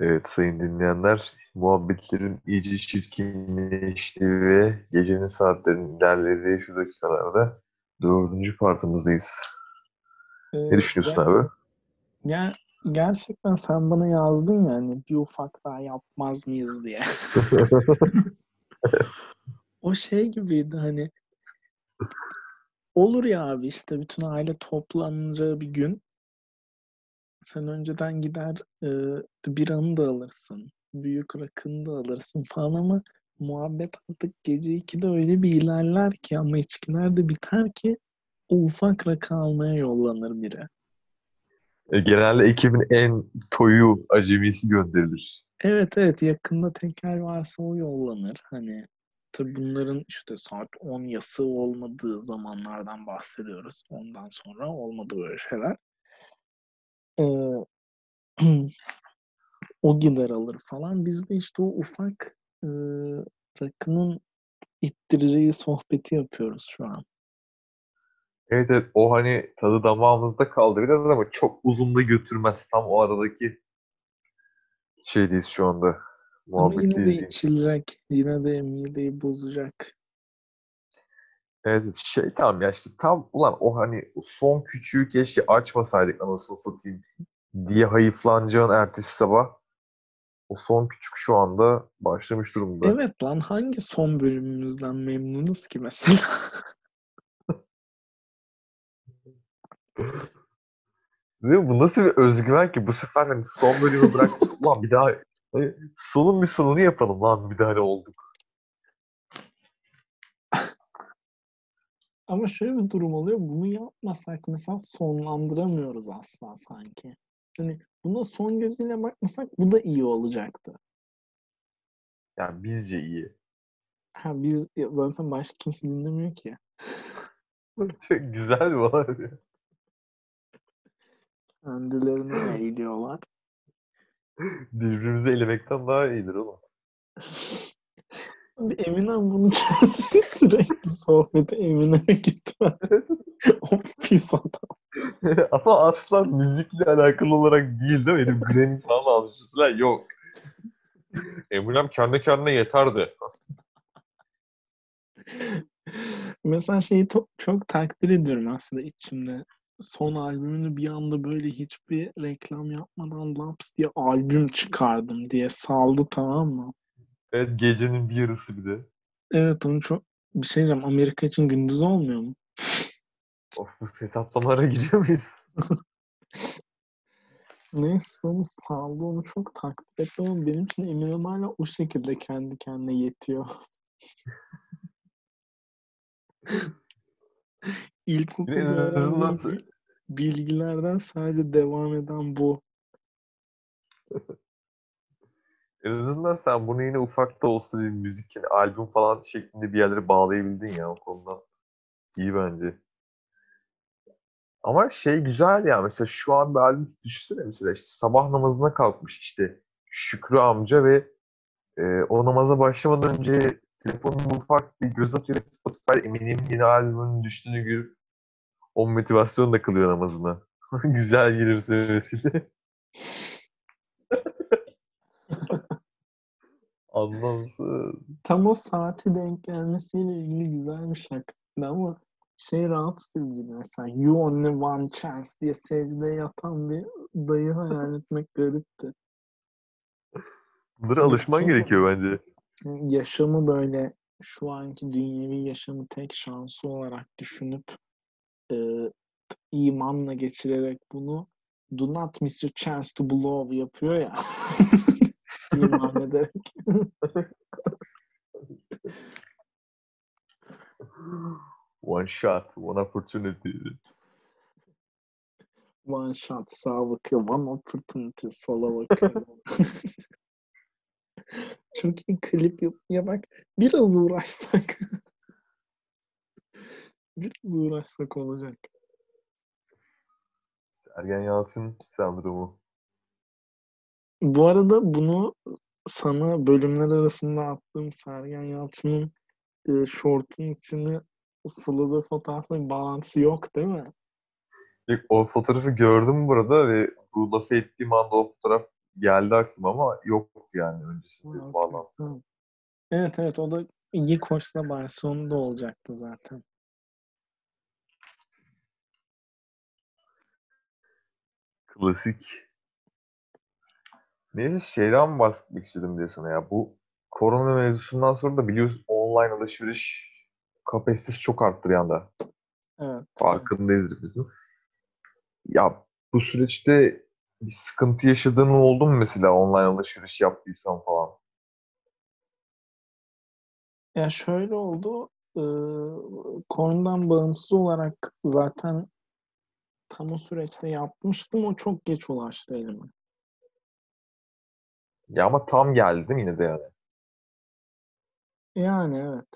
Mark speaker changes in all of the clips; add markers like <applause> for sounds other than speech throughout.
Speaker 1: Evet sayın dinleyenler, muhabbetlerin iyice çirkinleştiği ve gecenin saatlerinin ilerlediği şu dakikalarda dördüncü partımızdayız.
Speaker 2: Ee,
Speaker 1: Ne düşünüyorsun
Speaker 2: ger-
Speaker 1: abi?
Speaker 2: ger- gerçekten sen bana yazdın ya hani bir ufak daha yapmaz mıyız diye. <laughs> O şey gibiydi hani olur ya abi işte bütün aile toplanacağı bir gün sen önceden gider e, biranı da alırsın. Büyük rakını da alırsın falan ama muhabbet artık gece 2'de öyle bir ilerler ki ama içkiler de biter ki o ufak rakı almaya yollanır biri.
Speaker 1: E, Genelde ekibin en toyu acemisi gönderilir.
Speaker 2: Evet evet yakında teker varsa o yollanır. Hani tabii bunların işte saat 10 yası olmadığı zamanlardan bahsediyoruz. Ondan sonra olmadı böyle şeyler. Ee, <clears throat> o gider alır falan. Biz de işte o ufak e, rakının ittireceği sohbeti yapıyoruz şu an.
Speaker 1: Evet evet o hani tadı damağımızda kaldı biraz ama çok uzun da götürmez. Tam o aradaki şeydeyiz şu anda.
Speaker 2: Ama yine de içilecek. Yine de mideyi bozacak.
Speaker 1: Evet şey tamam ya işte tam ulan o hani son küçüğü keşke açmasaydık anasını satayım diye hayıflanacağın ertesi sabah o son küçük şu anda başlamış durumda.
Speaker 2: Evet lan hangi son bölümümüzden memnunuz ki mesela? <laughs>
Speaker 1: Değil mi? Bu nasıl bir özgüven ki bu sefer hani son bölümü bıraktık ulan bir daha hani sonun bir sonunu yapalım lan bir daha ne olduk.
Speaker 2: Ama şöyle bir durum oluyor. Bunu yapmasak mesela sonlandıramıyoruz asla sanki. Hani buna son gözüyle bakmasak bu da iyi olacaktı.
Speaker 1: Yani bizce iyi.
Speaker 2: Ha biz ya zaten başka kimse dinlemiyor ki. <laughs>
Speaker 1: Çok güzel bir olay.
Speaker 2: Kendilerini <laughs> eğiliyorlar.
Speaker 1: Birbirimizi elemekten daha iyidir oğlum. <laughs>
Speaker 2: Eminem bunu çözsün <laughs> sürekli sohbeti Eminem'e gitme. <laughs> o pis adam. <laughs>
Speaker 1: Ama asla müzikle alakalı olarak değil değil mi? Benim Grammy falan almışız lan yok. Eminem kendi kendine yeterdi.
Speaker 2: Mesela şeyi to- çok takdir ediyorum aslında içimde. Son albümünü bir anda böyle hiçbir reklam yapmadan laps diye albüm çıkardım diye saldı tamam mı?
Speaker 1: Evet gecenin bir yarısı bir de.
Speaker 2: Evet onu çok bir şey diyeceğim Amerika için gündüz olmuyor mu?
Speaker 1: Of bu hesaplamalara giriyor muyuz? <laughs>
Speaker 2: Neyse onu saldı onu çok takdir ettim ama benim için Eminem hala o şekilde kendi kendine yetiyor. <laughs> İlkokulda öğrendiğim bi- bilgilerden sadece devam eden bu. <laughs>
Speaker 1: en azından sen bunu yine ufak da olsa bir müzik, yani albüm falan şeklinde bir yerlere bağlayabildin ya o konuda. İyi bence. Ama şey güzel ya mesela şu an bir albüm düşünsene mesela işte sabah namazına kalkmış işte Şükrü amca ve e, o namaza başlamadan önce telefonun ufak bir göz atıyor Spotify Eminem'in yeni albümünün düştüğünü görüp o motivasyon da kılıyor namazına. <laughs> Güzel gelirse vesile. Anlamsız.
Speaker 2: Tam o saati denk gelmesiyle ilgili güzel bir şaka ama şey rahatsız edici mesela You Only One Chance diye secdeye yatan bir dayı hayal etmek garipti.
Speaker 1: Bunlara alışman
Speaker 2: Çünkü-
Speaker 1: gerekiyor bence.
Speaker 2: yaşamı böyle şu anki dünyevi yaşamı tek şansı olarak düşünüp e, imanla geçirerek bunu do not miss your chance to blow yapıyor ya. <laughs> İman ederek.
Speaker 1: One shot, one opportunity.
Speaker 2: One shot sağa bakıyor. One opportunity sola bakıyor. <laughs> Çok iyi klip yap ya bak biraz uğraşsak biraz uğraşsak olacak.
Speaker 1: Sergen Yalçın sendromu.
Speaker 2: Bu arada bunu sana bölümler arasında attığım Sergen Yalçın'ın e, şortun içine suladığı fotoğrafla bir bağlantısı yok değil mi?
Speaker 1: O fotoğrafı gördüm burada ve bu lafı ettiğim anda o fotoğraf geldi aklıma ama yoktu yani öncesinde
Speaker 2: okey,
Speaker 1: bağlantı.
Speaker 2: Evet evet o da iyi koçla Barcelona'da olacaktı zaten.
Speaker 1: Klasik. Neyse şeyden bahsetmek istedim diye sana ya. Bu korona mevzusundan sonra da biliyorsun online alışveriş kapasitesi çok arttı bir anda.
Speaker 2: Evet.
Speaker 1: Farkındayız bizim. Ya bu süreçte bir sıkıntı yaşadığın oldu mu mesela online alışveriş yaptıysan falan?
Speaker 2: Ya şöyle oldu. E, konudan bağımsız olarak zaten tam o süreçte yapmıştım. O çok geç ulaştı elime.
Speaker 1: Ya ama tam geldi değil mi yine de yani?
Speaker 2: Yani evet.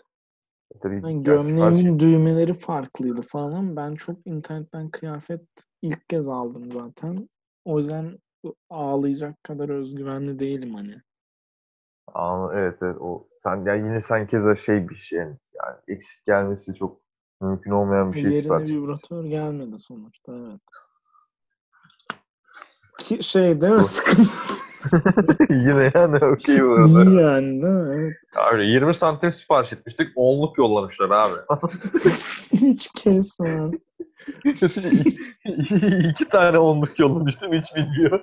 Speaker 1: E Tabii
Speaker 2: Yani
Speaker 1: ya
Speaker 2: gömleğimin
Speaker 1: sipariş-
Speaker 2: düğmeleri farklıydı falan ben çok internetten kıyafet ilk kez aldım zaten. O yüzden ağlayacak kadar özgüvenli değilim hani.
Speaker 1: Aa, evet evet o sen ya yine sen keza şey bir şey yani, yani eksik gelmesi çok mümkün olmayan bir şey
Speaker 2: Yerine
Speaker 1: sipariş
Speaker 2: vibratör gelmedi sonuçta evet. Ki şey değil mi? Sıkıntı <laughs>
Speaker 1: Yine yani okey bu arada.
Speaker 2: iyi yani değil mi? Evet.
Speaker 1: Abi 20 santim sipariş etmiştik. Onluk yollamışlar abi. <laughs>
Speaker 2: Hiç kesmem. <laughs>
Speaker 1: İki tane onluk yollamıştım hiç bilmiyor.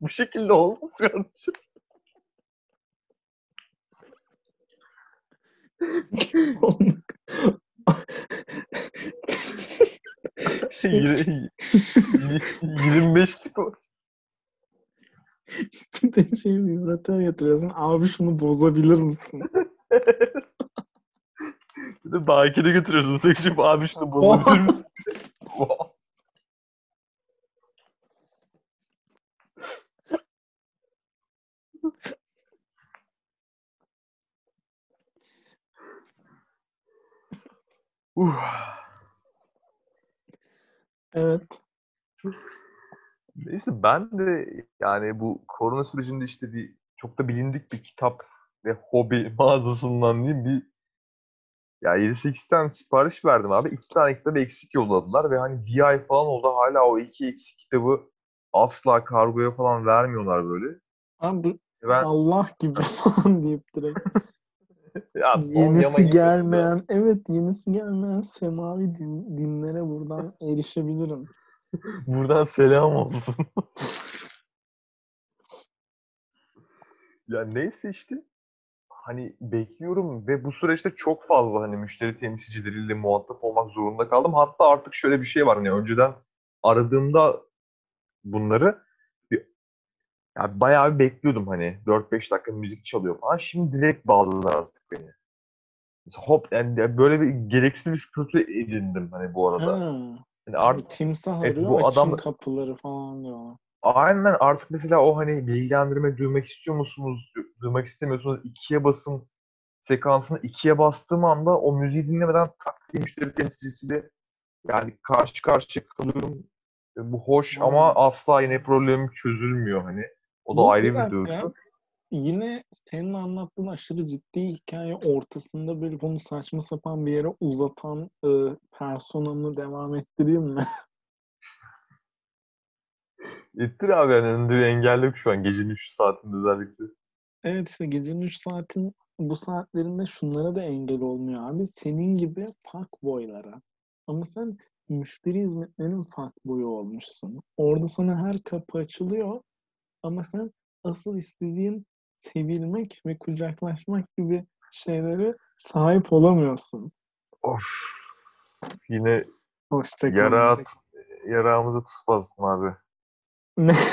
Speaker 1: Bu şekilde olmaz kardeşim. Yirmi- 25'lik o.
Speaker 2: Bir de şey vibratör yatırıyorsun. Abi şunu bozabilir misin? <laughs>
Speaker 1: Bir de Bakir'e götürüyorsun. Sekşip abi şunu bozabilir misin? <laughs> Uh.
Speaker 2: Evet.
Speaker 1: Neyse ben de yani bu korona sürecinde işte bir çok da bilindik bir kitap ve hobi <laughs> mağazasından diyeyim bir ya 7-8 tane sipariş verdim abi. 2 tane kitabı eksik yolladılar ve hani bir ay falan oldu hala o iki eksik kitabı asla kargoya falan vermiyorlar böyle.
Speaker 2: Abi bu
Speaker 1: Ben
Speaker 2: Allah gibi <laughs> falan deyip direkt. <laughs>
Speaker 1: ya
Speaker 2: yenisi gelmeyen, evet yenisi gelmeyen semavi din- dinlere buradan erişebilirim. <laughs>
Speaker 1: Buradan selam olsun. <laughs> ya neyse işte hani bekliyorum ve bu süreçte çok fazla hani müşteri temsilcileriyle muhatap olmak zorunda kaldım. Hatta artık şöyle bir şey var hani önceden aradığımda bunları bir, ya bayağı bir bekliyordum hani 4-5 dakika müzik çalıyor falan. Şimdi direkt bağladılar artık beni. Mesela hop yani böyle bir gereksiz bir statü edindim hani bu arada.
Speaker 2: Ha.
Speaker 1: Yani art-
Speaker 2: Şey, timsah
Speaker 1: Evet,
Speaker 2: arıyor,
Speaker 1: bu adam-
Speaker 2: kapıları falan diyorlar.
Speaker 1: Aynen artık mesela o hani bilgilendirme duymak istiyor musunuz, du- duymak istemiyorsunuz, ikiye basın sekansını ikiye bastığım anda o müziği dinlemeden tak diye müşteri temsilcisiyle yani karşı karşıya kalıyorum. E, Bu hoş ama
Speaker 2: Hmm.
Speaker 1: asla yine problemim çözülmüyor hani. O da
Speaker 2: Bu-
Speaker 1: ayrı
Speaker 2: bir
Speaker 1: duygu.
Speaker 2: Yine senin anlattığın aşırı ciddi hikaye ortasında böyle bunu saçma sapan bir yere uzatan e, personamı devam ettireyim mi? <laughs>
Speaker 1: Ettir abi yani önünde bir engel yok şu an gecenin 3 saatinde özellikle.
Speaker 2: Evet işte gecenin 3 saatin bu saatlerinde şunlara da engel olmuyor abi. Senin gibi fuckboylara. Ama sen müşteri hizmetlerinin fuckboyu olmuşsun. Orada sana her kapı açılıyor ama sen asıl istediğin sevilmek ve kucaklaşmak gibi şeylere sahip olamıyorsun.
Speaker 1: Of. Yine
Speaker 2: Hoşçakalın.
Speaker 1: yara, yaramıza tuz bastın abi.
Speaker 2: Ne? <laughs>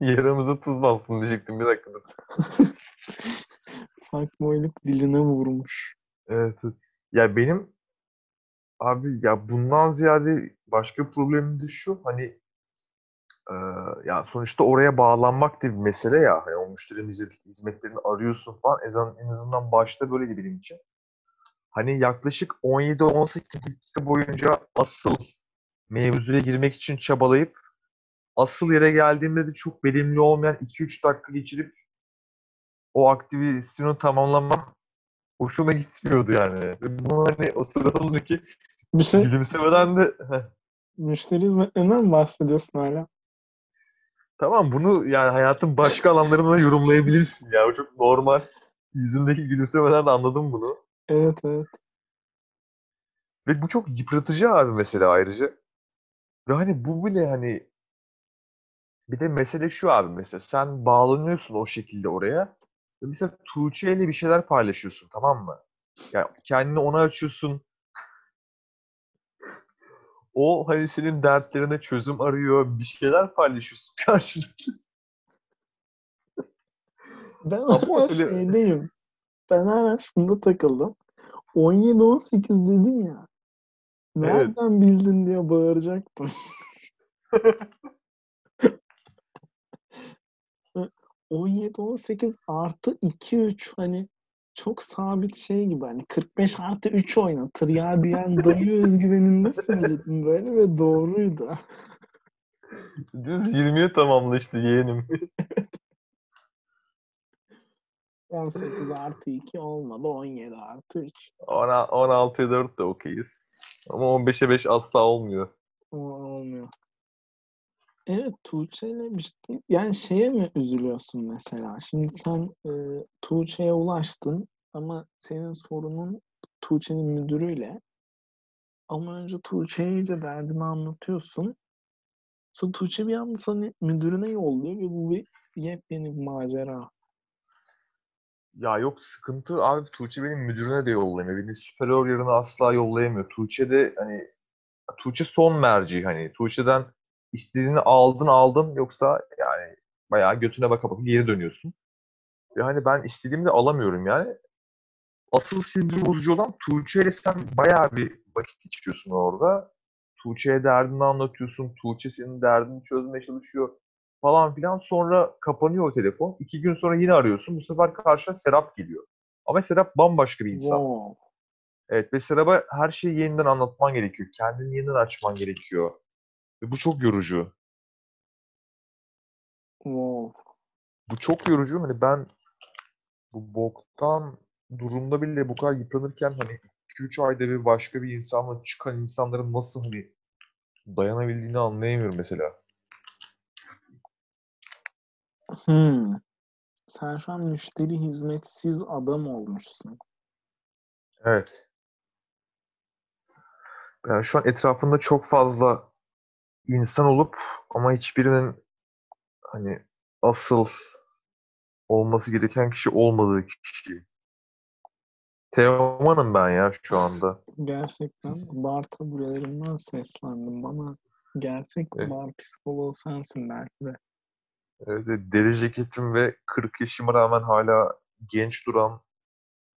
Speaker 1: Yaramıza tuz bastın diyecektim bir dakika. dur. <laughs>
Speaker 2: Fuckboyluk diline vurmuş.
Speaker 1: Evet. Ya benim abi ya bundan ziyade başka problemim de şu hani e, ya sonuçta oraya bağlanmak da bir mesele ya. Hani o müşterinin hizmet- hizmetlerini arıyorsun falan. En azından, en azından başta böyleydi benim için. Hani yaklaşık 17-18 dakika boyunca asıl mevzuya girmek için çabalayıp asıl yere geldiğimde de çok verimli olmayan 2-3 dakika geçirip o aktivasyonu tamamlamam hoşuma gitmiyordu yani. Bunu hani o sıradaki
Speaker 2: Bir şey
Speaker 1: gülümsemeden de
Speaker 2: müşteri hizmetlerinden mi bahsediyorsun hala?
Speaker 1: Tamam bunu yani hayatın başka alanlarında yorumlayabilirsin ya. O çok normal. Yüzündeki gülümsemeden de anladım bunu.
Speaker 2: Evet evet.
Speaker 1: Ve bu çok yıpratıcı abi mesela ayrıca. Ve hani bu bile hani bir de mesele şu abi mesela sen bağlanıyorsun o şekilde oraya. Ve mesela Tuğçe ile bir şeyler paylaşıyorsun tamam mı? Yani kendini ona açıyorsun. O hani senin dertlerine çözüm arıyor. Bir şeyler paylaşıyorsun <laughs> karşılıklı.
Speaker 2: Ben hala
Speaker 1: öyle-
Speaker 2: şeydeyim. Ben hala şunda takıldım. 17-18 dedin ya. Nereden bildin diye bağıracaktım. <laughs> <laughs> 17-18 artı 2-3 hani çok sabit şey gibi hani 45 artı 3 oynatır ya diyen dayı özgüveninde söyledim böyle ve doğruydu.
Speaker 1: Düz 20'ye tamamla işte yeğenim. <laughs>
Speaker 2: 18 artı 2 olmadı 17 artı 3.
Speaker 1: Ona- 16'ya 4 de okeyiz. Ama 15'e 5 asla olmuyor.
Speaker 2: Olmuyor. Evet Tuğçe'yle bir şey, yani şeye mi üzülüyorsun mesela? Şimdi sen e, Tuğçe'ye ulaştın ama senin sorunun Tuğçe'nin müdürüyle. Ama önce Tuğçe'ye iyice derdini anlatıyorsun. Sonra Tuğçe bir anda sana müdürüne yolluyor ve bu bir yepyeni bir macera.
Speaker 1: Ya yok sıkıntı abi Tuğçe benim müdürüne de yollayamıyor. Beni superior yerine asla yollayamıyor. Tuğçe de hani Tuğçe son merci hani. Tuğçe'den istediğini aldın aldın yoksa yani bayağı götüne baka baka geri dönüyorsun. Ve hani ben istediğimi de alamıyorum yani. Asıl sinir bozucu olan Tuğçe ile sen bayağı bir vakit geçiriyorsun orada. Tuğçe'ye derdini anlatıyorsun. Tuğçe senin derdini çözmeye çalışıyor falan filan. Sonra kapanıyor o telefon. İki gün sonra yine arıyorsun. Bu sefer karşına Serap geliyor. Ama Serap bambaşka bir insan.
Speaker 2: Wow.
Speaker 1: Evet ve Serap'a her şeyi yeniden anlatman gerekiyor. Kendini yeniden açman gerekiyor. Ve bu çok yorucu.
Speaker 2: Wow.
Speaker 1: Bu çok yorucu. Hani ben bu boktan durumda bile bu kadar yıpranırken hani 2-3 ayda bir başka bir insanla çıkan insanların nasıl hani dayanabildiğini anlayamıyorum mesela.
Speaker 2: Hmm. Sen şu an müşteri hizmetsiz adam olmuşsun.
Speaker 1: Evet. Yani şu an etrafında çok fazla insan olup ama hiçbirinin hani asıl olması gereken kişi olmadığı kişi. Teoman'ım ben ya şu anda.
Speaker 2: Gerçekten bar taburelerinden seslendim bana. Gerçek
Speaker 1: Evet.
Speaker 2: bar psikoloğu sensin belki de.
Speaker 1: Evet, evet, deri ceketim ve 40 yaşıma rağmen hala genç duran,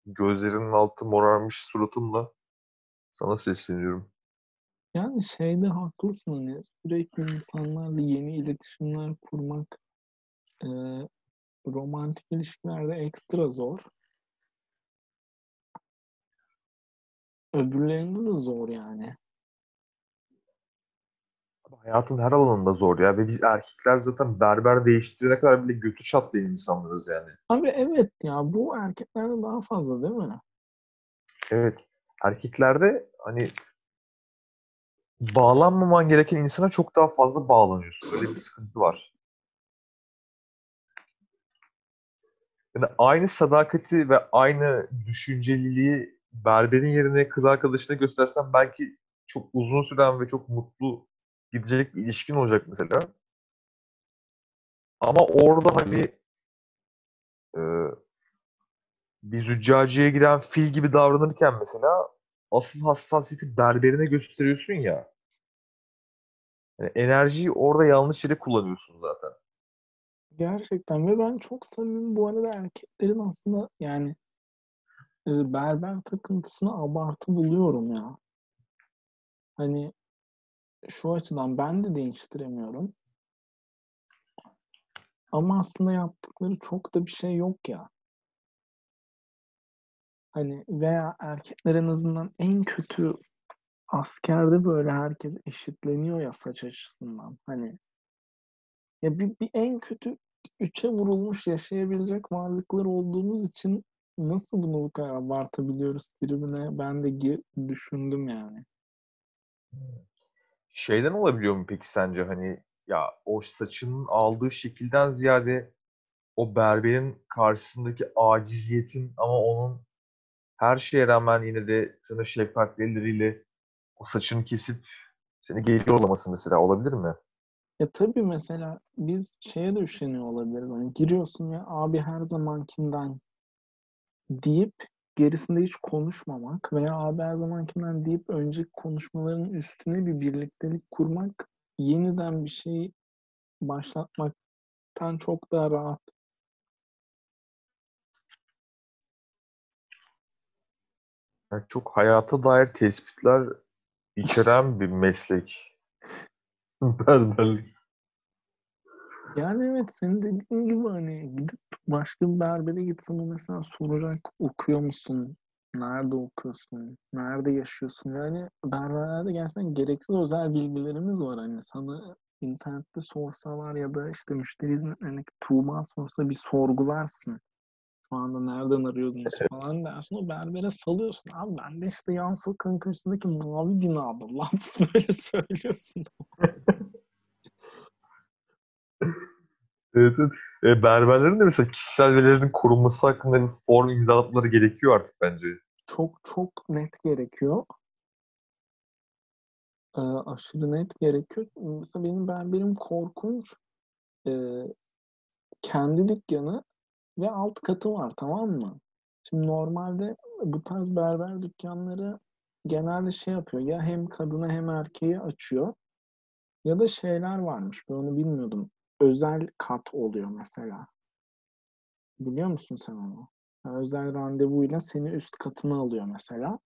Speaker 1: gözlerinin altı morarmış suratımla sana sesleniyorum.
Speaker 2: Yani şeyde haklısın hani sürekli insanlarla yeni iletişimler kurmak e, romantik ilişkilerde ekstra zor. Öbürlerinde de zor yani.
Speaker 1: Hayatın her alanında zor ya ve biz erkekler zaten berber değiştirene kadar bile götü çatlayan insanlarız yani.
Speaker 2: Abi evet ya bu erkeklerde daha fazla değil mi?
Speaker 1: Evet, erkeklerde hani bağlanmaman gereken insana çok daha fazla bağlanıyorsun. Öyle bir sıkıntı var. Yani aynı sadakati ve aynı düşünceliliği berberin yerine kız arkadaşına göstersen belki çok uzun süren ve çok mutlu gidecek bir ilişkin olacak mesela. Ama orada hani e, bir züccaciyeye giren fil gibi davranırken mesela asıl hassasiyeti berberine gösteriyorsun ya. Yani enerjiyi orada yanlış yere kullanıyorsun zaten.
Speaker 2: Gerçekten ve ben çok samimi bu arada erkeklerin aslında yani e, berber takıntısını abartı buluyorum ya. Hani şu açıdan ben de değiştiremiyorum. Ama aslında yaptıkları çok da bir şey yok ya. Hani veya erkekler en azından en kötü askerde böyle herkes eşitleniyor ya saç açısından. Hani ya bir, bir en kötü üçe vurulmuş yaşayabilecek varlıklar olduğumuz için nasıl bunu bu kadar abartabiliyoruz tribüne ben de gir, düşündüm yani.
Speaker 1: Şeyden olabiliyor mu peki sence hani ya o saçının aldığı şekilden ziyade o berberin karşısındaki aciziyetin ama onun her şeye rağmen yine de sana şefkatli elleriyle o saçını kesip seni geliyor olması mesela olabilir mi?
Speaker 2: Ya tabii mesela biz şeye de üşeniyor olabiliriz. Hani giriyorsun ya abi her zamankinden deyip gerisinde hiç konuşmamak veya abi her zamankinden deyip önceki konuşmaların üstüne bir birliktelik kurmak yeniden bir şey başlatmaktan çok daha rahat.
Speaker 1: Çok hayata dair tespitler içeren bir meslek. <laughs> Berberlik.
Speaker 2: Yani evet senin dediğin gibi hani gidip başka bir berbere gitsin mesela soracak okuyor musun? Nerede okuyorsun? Nerede yaşıyorsun? Yani berberlerde gerçekten gereksiz özel bilgilerimiz var. Hani sana internette sorsalar ya da işte müşteri hizmetlerindeki Tuğba sorsa bir sorgularsın. Anda nereden arıyordunuz falan dersin. O berbere salıyorsun. Abi ben de işte yan sokağın karşısındaki mavi binada. <laughs> Laf böyle söylüyorsun.
Speaker 1: Evet, evet. E, berberlerin de mesela kişisel verilerinin korunması hakkında bir form imzalatmaları gerekiyor artık bence.
Speaker 2: Çok çok net gerekiyor. Ee, aşırı net gerekiyor. Mesela benim berberim korkunç. Ee, kendi dükkanı ve alt katı var tamam mı? Şimdi normalde bu tarz berber dükkanları genelde şey yapıyor. Ya hem kadına hem erkeği açıyor. Ya da şeyler varmış. Ben onu bilmiyordum. Özel kat oluyor mesela. Biliyor musun sen onu? Yani özel randevuyla seni üst katına alıyor mesela.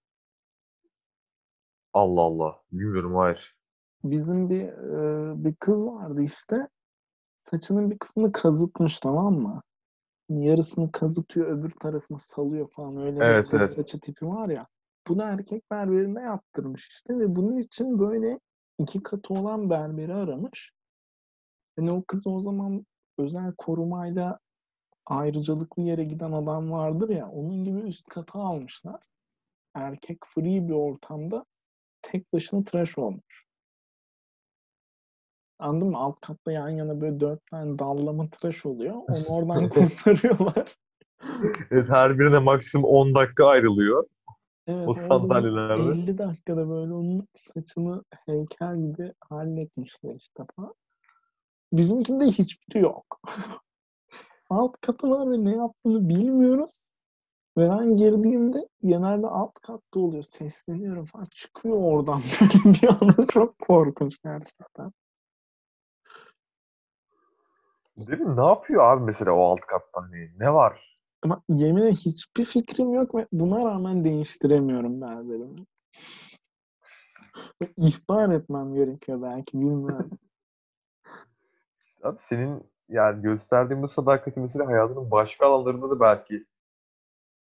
Speaker 1: Allah Allah. Bilmiyorum hayır.
Speaker 2: Bizim bir e, bir kız vardı işte. Saçının bir kısmını kazıtmış tamam mı? Yarısını kazıtıyor, öbür tarafını salıyor falan. Öyle
Speaker 1: Evet,
Speaker 2: bir
Speaker 1: evet.
Speaker 2: saçı tipi var ya. Bunu erkek berberine yaptırmış işte ve bunun için böyle iki katı olan berberi aramış. Hani o kız o zaman özel korumayla ayrıcalıklı yere giden adam vardır ya onun gibi üst kata almışlar. Erkek free bir ortamda tek başına tıraş olmuş. Anladın mı? Alt katta yan yana böyle dört tane dallama tıraş oluyor. Onu <laughs> oradan kurtarıyorlar. <laughs>
Speaker 1: Evet, her birine maksimum 10 dakika ayrılıyor.
Speaker 2: Evet
Speaker 1: O sandalyelerde.
Speaker 2: 50 dakikada böyle onun saçını heykel gibi halletmişler işte falan. Bizimkinde hiçbiri yok. <laughs> Alt katı var ve ne yaptığını bilmiyoruz. Ve ben girdiğimde genelde alt katta oluyor. Sesleniyorum falan. Çıkıyor oradan böyle bir anda çok korkunç gerçekten.
Speaker 1: Değil mi? Ne yapıyor abi mesela o alt katta hani? Ne var?
Speaker 2: Ama yeminle hiçbir fikrim yok ve buna rağmen değiştiremiyorum berberimi. Ve ihbar etmem gerekiyor belki bilmiyorum. <laughs>
Speaker 1: Abi senin yani gösterdiğin bu sadakati mesela hayatının başka alanlarında da belki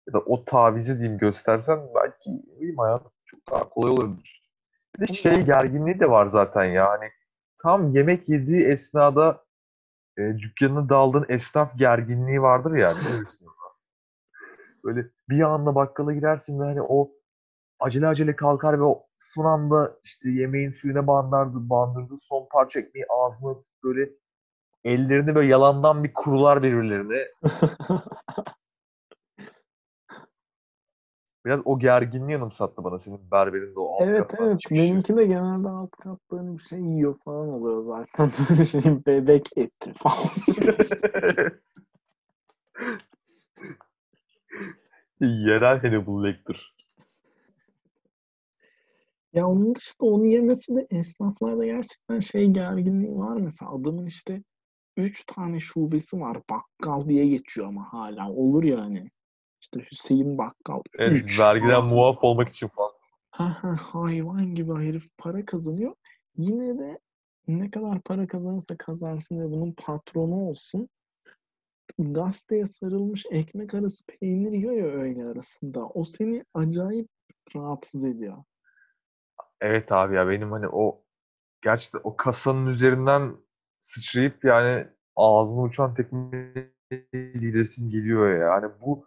Speaker 1: ya da o tavizi diyeyim göstersen belki bileyim hayatın çok daha kolay olabilir. Bir de şey gerginliği de var zaten ya hani tam yemek yediği esnada e, dükkanına daldığın esnaf gerginliği vardır ya. <laughs> Böyle bir anda bakkala girersin ve hani o acele acele kalkar ve o son anda işte yemeğin suyuna bandırdı, bandırdığı son parça ekmeği ağzına böyle ellerini böyle yalandan bir kurular birbirlerine. <laughs> Biraz o gerginliği anımsattı bana senin berberinde o alt
Speaker 2: evet evet
Speaker 1: çıkışı.
Speaker 2: benimki de genelde alt katta hani bir şey yiyor falan oluyor zaten. <laughs> Böyle şey bebek eti falan. <laughs>
Speaker 1: Yerel Hannibal Lecter.
Speaker 2: Ya onun dışında onu yemesi de esnaflarda gerçekten şey gerginliği var mesela adamın işte üç tane şubesi var bakkal diye geçiyor ama hala olur ya hani işte Hüseyin Bakkal
Speaker 1: Evet,
Speaker 2: üç
Speaker 1: vergiden
Speaker 2: falan.
Speaker 1: muaf olmak için falan.
Speaker 2: Ha, ha, hayvan gibi herif para kazanıyor. Yine de ne kadar para kazanırsa kazansın ve bunun patronu olsun. Gazeteye sarılmış ekmek arası peynir yiyor ya öğle arasında. O seni acayip rahatsız ediyor.
Speaker 1: Evet abi ya benim hani o gerçekten o kasanın üzerinden sıçrayıp yani ağzına uçan tekmeyi resim geliyor ya. Yani bu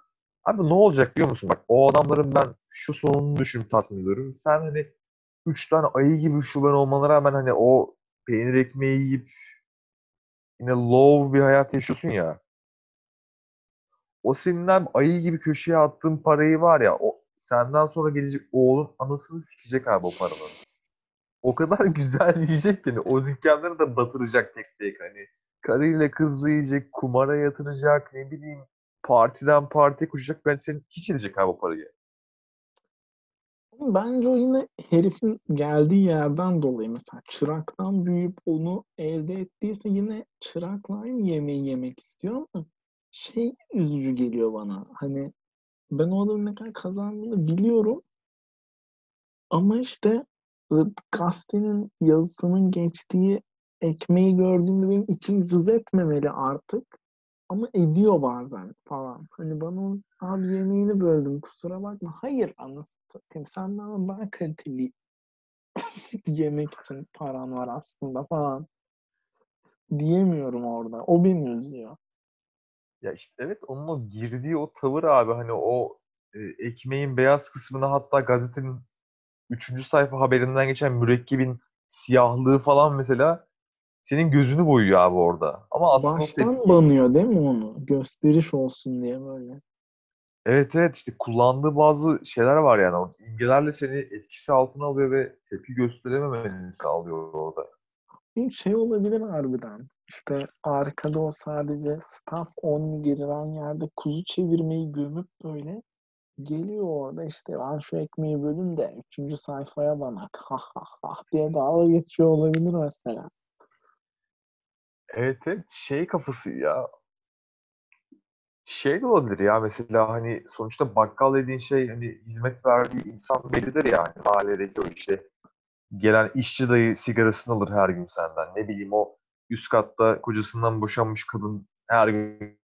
Speaker 1: abi ne olacak biliyor musun? Bak o adamların ben şu sonunu düşünüp tatmin ediyorum. Sen hani üç tane ayı gibi şuben olmana rağmen hani o peynir ekmeği yiyip yine low bir hayat yaşıyorsun ya. O senin ayı gibi köşeye attığın parayı var ya o senden sonra gelecek oğlun anasını sikecek abi o paranın. O kadar <laughs> güzel yiyecek ki hani o dükkanları da batıracak tek tek hani. Karıyla kızla yiyecek, kumara yatıracak, ne bileyim partiden partiye koşacak. Ben senin hiç edecek abi o parayı.
Speaker 2: Bence o yine herifin geldiği yerden dolayı mesela çıraktan büyüyüp onu elde ettiyse yine çırakla aynı yemeği yemek istiyor ama şey üzücü geliyor bana. Hani ben o adamın ne kadar kazandığını biliyorum ama işte gazetenin yazısının geçtiği ekmeği gördüğümde benim içim cız etmemeli artık. Ama ediyor bazen falan. Hani bana abi yemeğini böldüm kusura bakma. Hayır anasını satayım. Sen bana daha kaliteli <laughs> yemek için paran var aslında falan. Diyemiyorum orada. O beni üzüyor.
Speaker 1: Ya işte evet onun o girdiği o tavır abi hani o e, ekmeğin beyaz kısmını hatta gazetenin 3. sayfa haberinden geçen mürekkebin siyahlığı falan mesela senin gözünü boyuyor abi orada. Ama aslında
Speaker 2: Baştan
Speaker 1: tepki...
Speaker 2: banıyor değil mi onu? Gösteriş olsun diye böyle.
Speaker 1: Evet evet işte kullandığı bazı şeyler var yani. O imgelerle seni etkisi altına alıyor ve tepki gösterememeni sağlıyor orada.
Speaker 2: Bir şey olabilir harbiden. İşte arkada o sadece staff only girilen yerde kuzu çevirmeyi gömüp böyle geliyor orada işte ben şu ekmeği bölüm de üçüncü sayfaya bana <laughs> ha ha ha diye dalga geçiyor olabilir mesela.
Speaker 1: Evet evet şey kafası ya. Şey de olabilir ya mesela hani sonuçta bakkal dediğin şey hani hizmet verdiği insan bellidir ya hani mahalledeki o işte gelen işçi dayı sigarasını alır her gün senden. Ne bileyim o üst katta kocasından boşanmış kadın her gün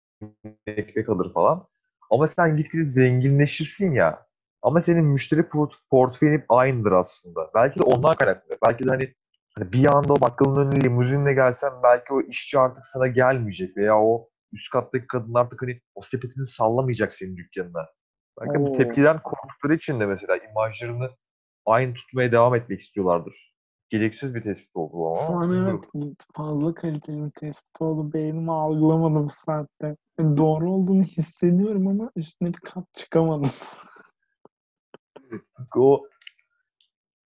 Speaker 1: ekmek alır falan. Ama sen gitgide zenginleşirsin ya. Ama senin müşteri port- portföyün aynıdır aslında. Belki de ondan kaynaklı. Belki de hani, hani bir anda o bakkalın önüne limuzinle gelsen belki o işçi artık sana gelmeyecek veya o üst kattaki kadın artık hani o sepetini sallamayacak senin dükkanına. Belki bu tepkiden korktukları için de mesela imajlarını aynı tutmaya devam etmek istiyorlardır. Gereksiz bir tespit oldu bu
Speaker 2: Şu
Speaker 1: ama.
Speaker 2: an evet fazla kaliteli bir tespit oldu. Beynimi algılamadı bu saatte. Yani doğru olduğunu hissediyorum ama üstüne bir kat çıkamadım.
Speaker 1: O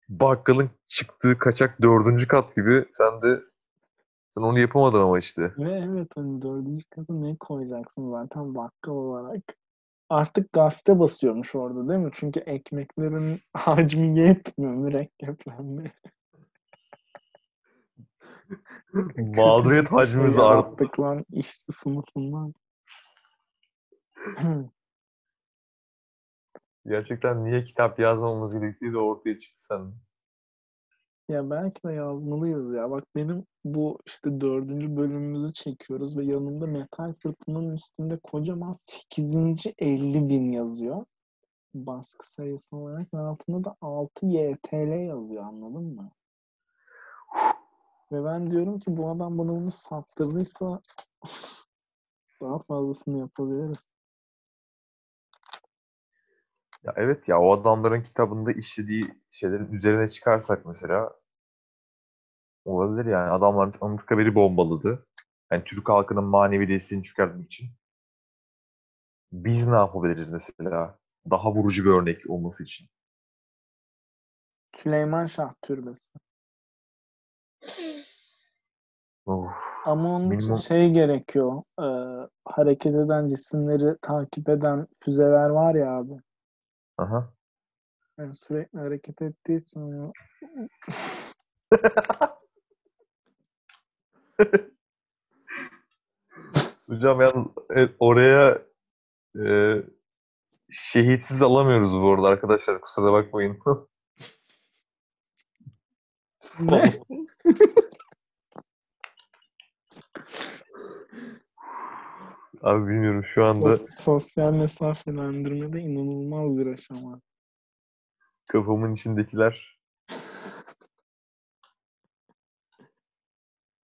Speaker 1: bakkalın çıktığı kaçak dördüncü kat gibi sen de sen onu yapamadın ama işte.
Speaker 2: Ve evet hani dördüncü katı ne koyacaksın zaten bakkal olarak. Artık gazete basıyormuş orada değil mi? Çünkü ekmeklerin <laughs> hacmi yetmiyor mürekkeplenmeye. <laughs>
Speaker 1: Mağduriyet hacmimiz arttı.
Speaker 2: lan işçi sınıfından. <clears throat> <laughs>
Speaker 1: Gerçekten niye kitap yazmamamız gerektiği de ortaya çıktı sen.
Speaker 2: Ya belki de yazmalıyız ya. Bak benim bu işte dördüncü bölümümüzü çekiyoruz ve yanımda metal fırtınanın üstünde kocaman 8. 50 bin yazıyor. Baskı sayısı olarak ve altında da 6 YTL yazıyor anladın mı? Ve ben diyorum ki bu adam bana bunu sattırdıysa <laughs> daha fazlasını yapabiliriz.
Speaker 1: Ya evet ya o adamların kitabında işlediği şeylerin üzerine çıkarsak mesela olabilir yani. Adamlar Anıtkabir'i bombaladı. Yani Türk halkının manevi desteğini çıkartmak için. Biz ne yapabiliriz mesela? Daha vurucu bir örnek olması için.
Speaker 2: Süleyman Şah Türbesi.
Speaker 1: Of.
Speaker 2: Ama onun için şey gerekiyor. e, hareket eden cisimleri takip eden füzeler var ya abi.
Speaker 1: Aha.
Speaker 2: Yani sürekli hareket ettiği için ya. <laughs>
Speaker 1: Hocam yani evet, oraya e, şehitsiz alamıyoruz bu arada arkadaşlar. Kusura bakmayın.
Speaker 2: Ne? <laughs>
Speaker 1: Abi bilmiyorum şu anda
Speaker 2: Sos- sosyal mesafelendirmede inanılmaz bir aşama.
Speaker 1: kafamın içindekiler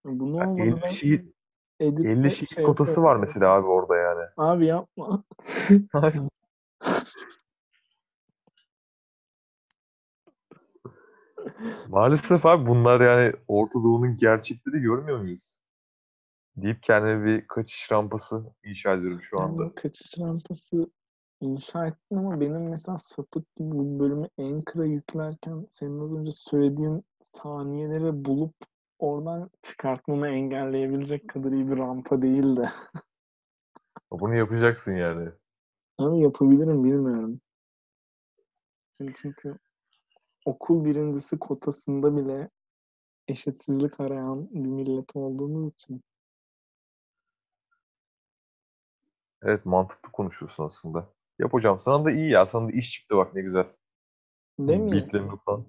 Speaker 2: Bunu
Speaker 1: Ya
Speaker 2: olmadı
Speaker 1: 50
Speaker 2: ben
Speaker 1: şehit,
Speaker 2: editte
Speaker 1: 50 şehit
Speaker 2: şey
Speaker 1: kotası var mesela abi orada yani.
Speaker 2: Abi yapma. <laughs>
Speaker 1: Maalesef abi bunlar yani Orta Doğu'nun gerçekleri görmüyor muyuz? Deyip kendime bir kaçış rampası inşa ediyorum şu
Speaker 2: Yani
Speaker 1: anda.
Speaker 2: o kaçış rampası inşa ettin ama benim mesela sapık gibi bu bölümü Anchor'a yüklerken senin az önce söylediğin saniyeleri bulup oradan çıkartmamı engelleyebilecek kadar iyi bir rampa değildi.
Speaker 1: Bunu yapacaksın yani.
Speaker 2: Ama yapabilirim bilmiyorum. Çünkü- Çünkü okul birincisi kotasında bile eşitsizlik arayan bir millet olduğumuz için.
Speaker 1: Evet mantıklı konuşuyorsun aslında. Yap hocam sana da iyi ya. Sana da iş çıktı bak ne güzel.
Speaker 2: Değil mi?
Speaker 1: Beatlerini falan.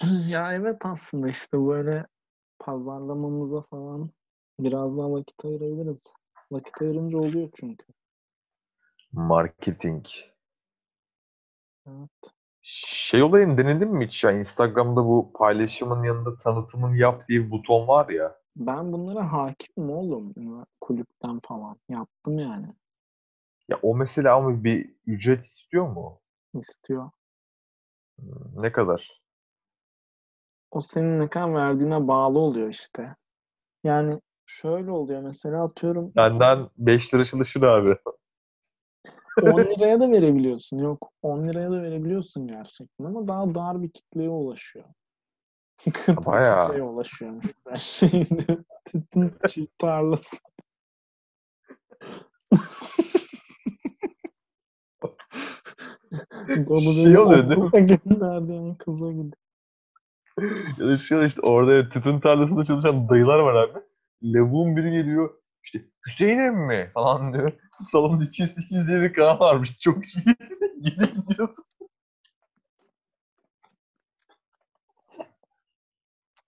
Speaker 1: <clears throat>
Speaker 2: Ya evet aslında işte böyle pazarlamamıza falan biraz daha vakit ayırabiliriz. Vakit ayırınca oluyor çünkü.
Speaker 1: Marketing.
Speaker 2: Evet.
Speaker 1: Şey olayını denedin mi hiç ya? Instagram'da bu paylaşımın yanında tanıtımını yap diye bir buton var ya.
Speaker 2: Ben bunlara hakimim oğlum. Kulüpten falan. Yaptım yani.
Speaker 1: Ya o mesela ama bir ücret istiyor mu?
Speaker 2: İstiyor.
Speaker 1: Hmm, Ne kadar?
Speaker 2: O senin ne kadar verdiğine bağlı oluyor işte. Yani şöyle oluyor mesela atıyorum
Speaker 1: Benden 5 lira çalışır abi.
Speaker 2: 10 <laughs> liraya da verebiliyorsun. Yok 10 liraya da verebiliyorsun gerçekten ama daha dar bir kitleye ulaşıyor.
Speaker 1: Bayağı.
Speaker 2: kitleye ulaşıyor. Her tütün çift tarlası. <laughs> Baba
Speaker 1: Şey oluyor değil mi?
Speaker 2: gönderdiğin kıza gidiyor.
Speaker 1: Ya da an işte orada tütün tarlasında çalışan dayılar var abi. Lavuğun biri geliyor. İşte Hüseyin emmi falan diyor. Salonda 208 diye bir kanal varmış. Çok iyi. <laughs> Gelip gidiyorsun.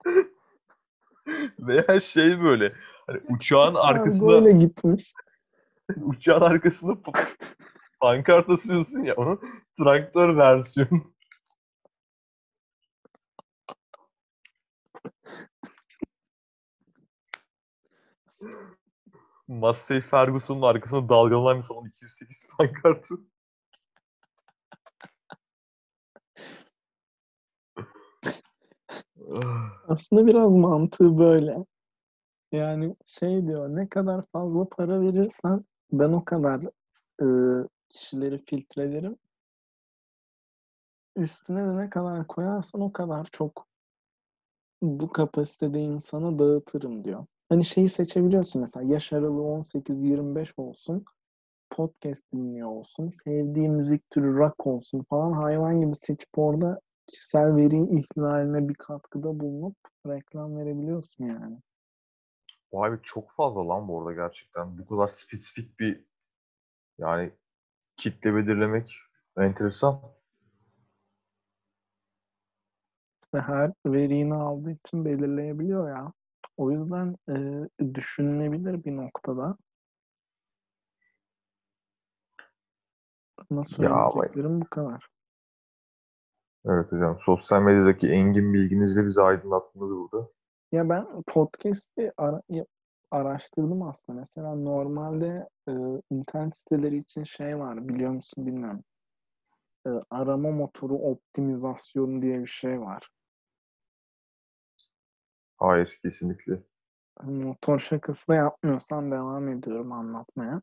Speaker 1: <laughs> Veya şey böyle. Hani uçağın arkasına
Speaker 2: Böyle gitmiş.
Speaker 1: uçağın arkasına pa- pankart asıyorsun ya onun traktör versiyonu. Massey Ferguson'un arkasına dalgalanan bir salon 208 pankartı.
Speaker 2: Aslında biraz mantığı böyle. Yani şey diyor ne kadar fazla para verirsen ben o kadar e, kişileri filtrelerim. Üstüne de ne kadar koyarsan o kadar çok bu kapasitede insana dağıtırım diyor. Hani şeyi seçebiliyorsun mesela yaş aralığı 18-25 olsun, podcast dinliyor olsun, sevdiği müzik türü rock olsun falan hayvan gibi seçip orada kişisel veri ihlaline bir katkıda bulunup reklam verebiliyorsun yani.
Speaker 1: Vay be çok fazla lan bu arada gerçekten. Bu kadar spesifik bir yani kitle belirlemek enteresan.
Speaker 2: her veriyi aldığı için belirleyebiliyor ya. O yüzden e, düşünülebilir bir noktada. Nasıl söyleyeceklerim bu kadar.
Speaker 1: Evet hocam. Sosyal medyadaki engin bilginizle bizi aydınlattınız burada.
Speaker 2: Ya ben podcast'i ara- araştırdım aslında. Mesela normalde e, internet siteleri için şey var biliyor musun bilmiyorum. E, arama motoru optimizasyonu diye bir şey var.
Speaker 1: Hayır kesinlikle.
Speaker 2: Motor şakası da yapmıyorsan devam ediyorum anlatmaya.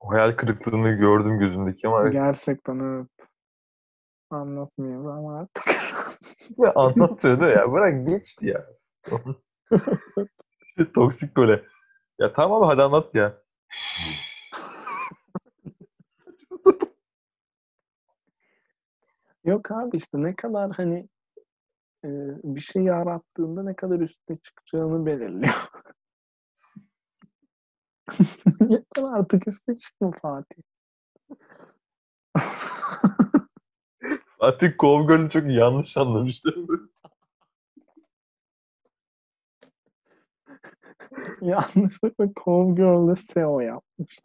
Speaker 1: O hayal kırıklığını gördüm gözündeki ama evet.
Speaker 2: Gerçekten evet. Anlatmıyorum ama artık. <laughs>
Speaker 1: Ya anlatıyordu ya. Bırak geçti ya. İşte <laughs> Toksik böyle. Ya tamam abi hadi anlat ya. <laughs>
Speaker 2: Yok abi işte ne kadar hani e, bir şey yarattığında ne kadar üste çıkacağını belirliyor. Yeter artık üste çıkma Fatih.
Speaker 1: Artık Kovgöl'ü çok yanlış anlamıştım. <laughs>
Speaker 2: Yanlışlıkla Cove Girl'de SEO yapmış.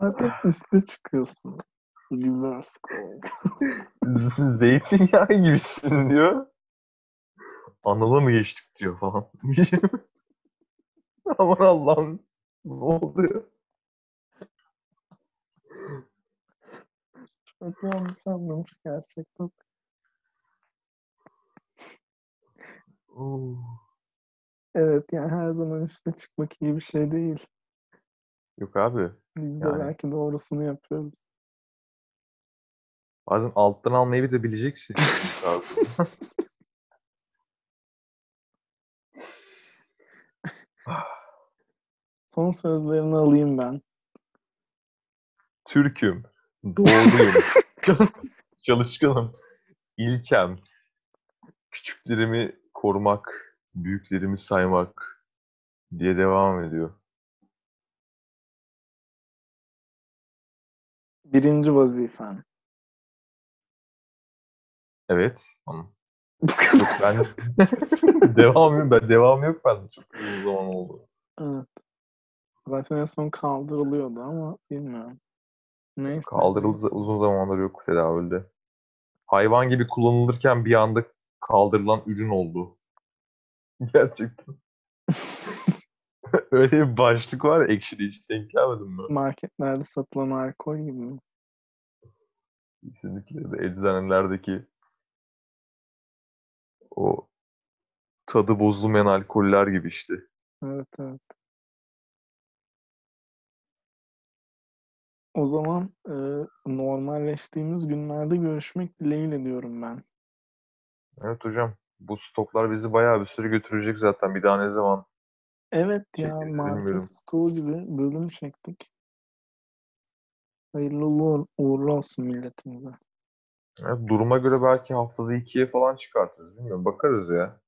Speaker 2: Artık üste çıkıyorsun. Reverse.
Speaker 1: Z- <laughs> Zeytinyağı gibisin diyor. Anadolu'ya mı geçtik diyor falan. <laughs> Aman Allah'ım. Ne oluyor?
Speaker 2: Yanlış anlamış gerçekten.
Speaker 1: Oo.
Speaker 2: Evet yani her zaman üste çıkmak iyi bir şey değil.
Speaker 1: Yok abi.
Speaker 2: Biz de
Speaker 1: Yani.
Speaker 2: belki doğrusunu yapıyoruz.
Speaker 1: Bazen alttan almayı da bileceksin. Lazım.
Speaker 2: Son sözlerini alayım ben.
Speaker 1: Türk'üm. Doğruyum. <laughs> Çalışkanım. İlkem. Küçüklerimi korumak, büyüklerimi saymak diye devam ediyor.
Speaker 2: Birinci vazifen.
Speaker 1: Evet. Tamam.
Speaker 2: Bu
Speaker 1: Yok
Speaker 2: kadar.
Speaker 1: ben <laughs> devam yok. Ben devam yok bende. Çok uzun zaman oldu.
Speaker 2: Evet. Zaten en son kaldırılıyordu ama bilmiyorum. Neyse.
Speaker 1: Kaldırıldı uzun zamandır yok tedavülde. Hayvan gibi kullanılırken bir anda kaldırılan ürün oldu. <laughs> Gerçekten. <laughs> Öyle bir başlık var ya Ekşi'de hiç denk gelmedin mi?
Speaker 2: Marketlerde satılan alkol gibi mi?
Speaker 1: Kesinlikle de eczanelerdeki o tadı bozulmayan alkoller gibi işte.
Speaker 2: Evet evet. O zaman e, normalleştiğimiz günlerde görüşmek dileğiyle diyorum ben.
Speaker 1: Evet hocam. Bu stoklar bizi bayağı bir süre götürecek zaten. Bir daha ne zaman
Speaker 2: Evet ya
Speaker 1: Çekeriz,
Speaker 2: market stoğu gibi bölüm çektik. Hayırlı uğur- uğurlu olsun milletimize.
Speaker 1: Evet, duruma göre belki haftada ikiye falan çıkartırız. Bilmiyorum. Bakarız ya.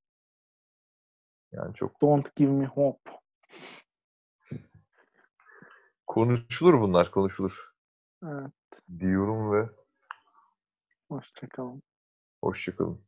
Speaker 1: Yani çok
Speaker 2: Don't give me hope.
Speaker 1: Konuşulur bunlar konuşulur.
Speaker 2: Evet,
Speaker 1: Diyorum ve
Speaker 2: hoşçakalın.
Speaker 1: hoşçakalın.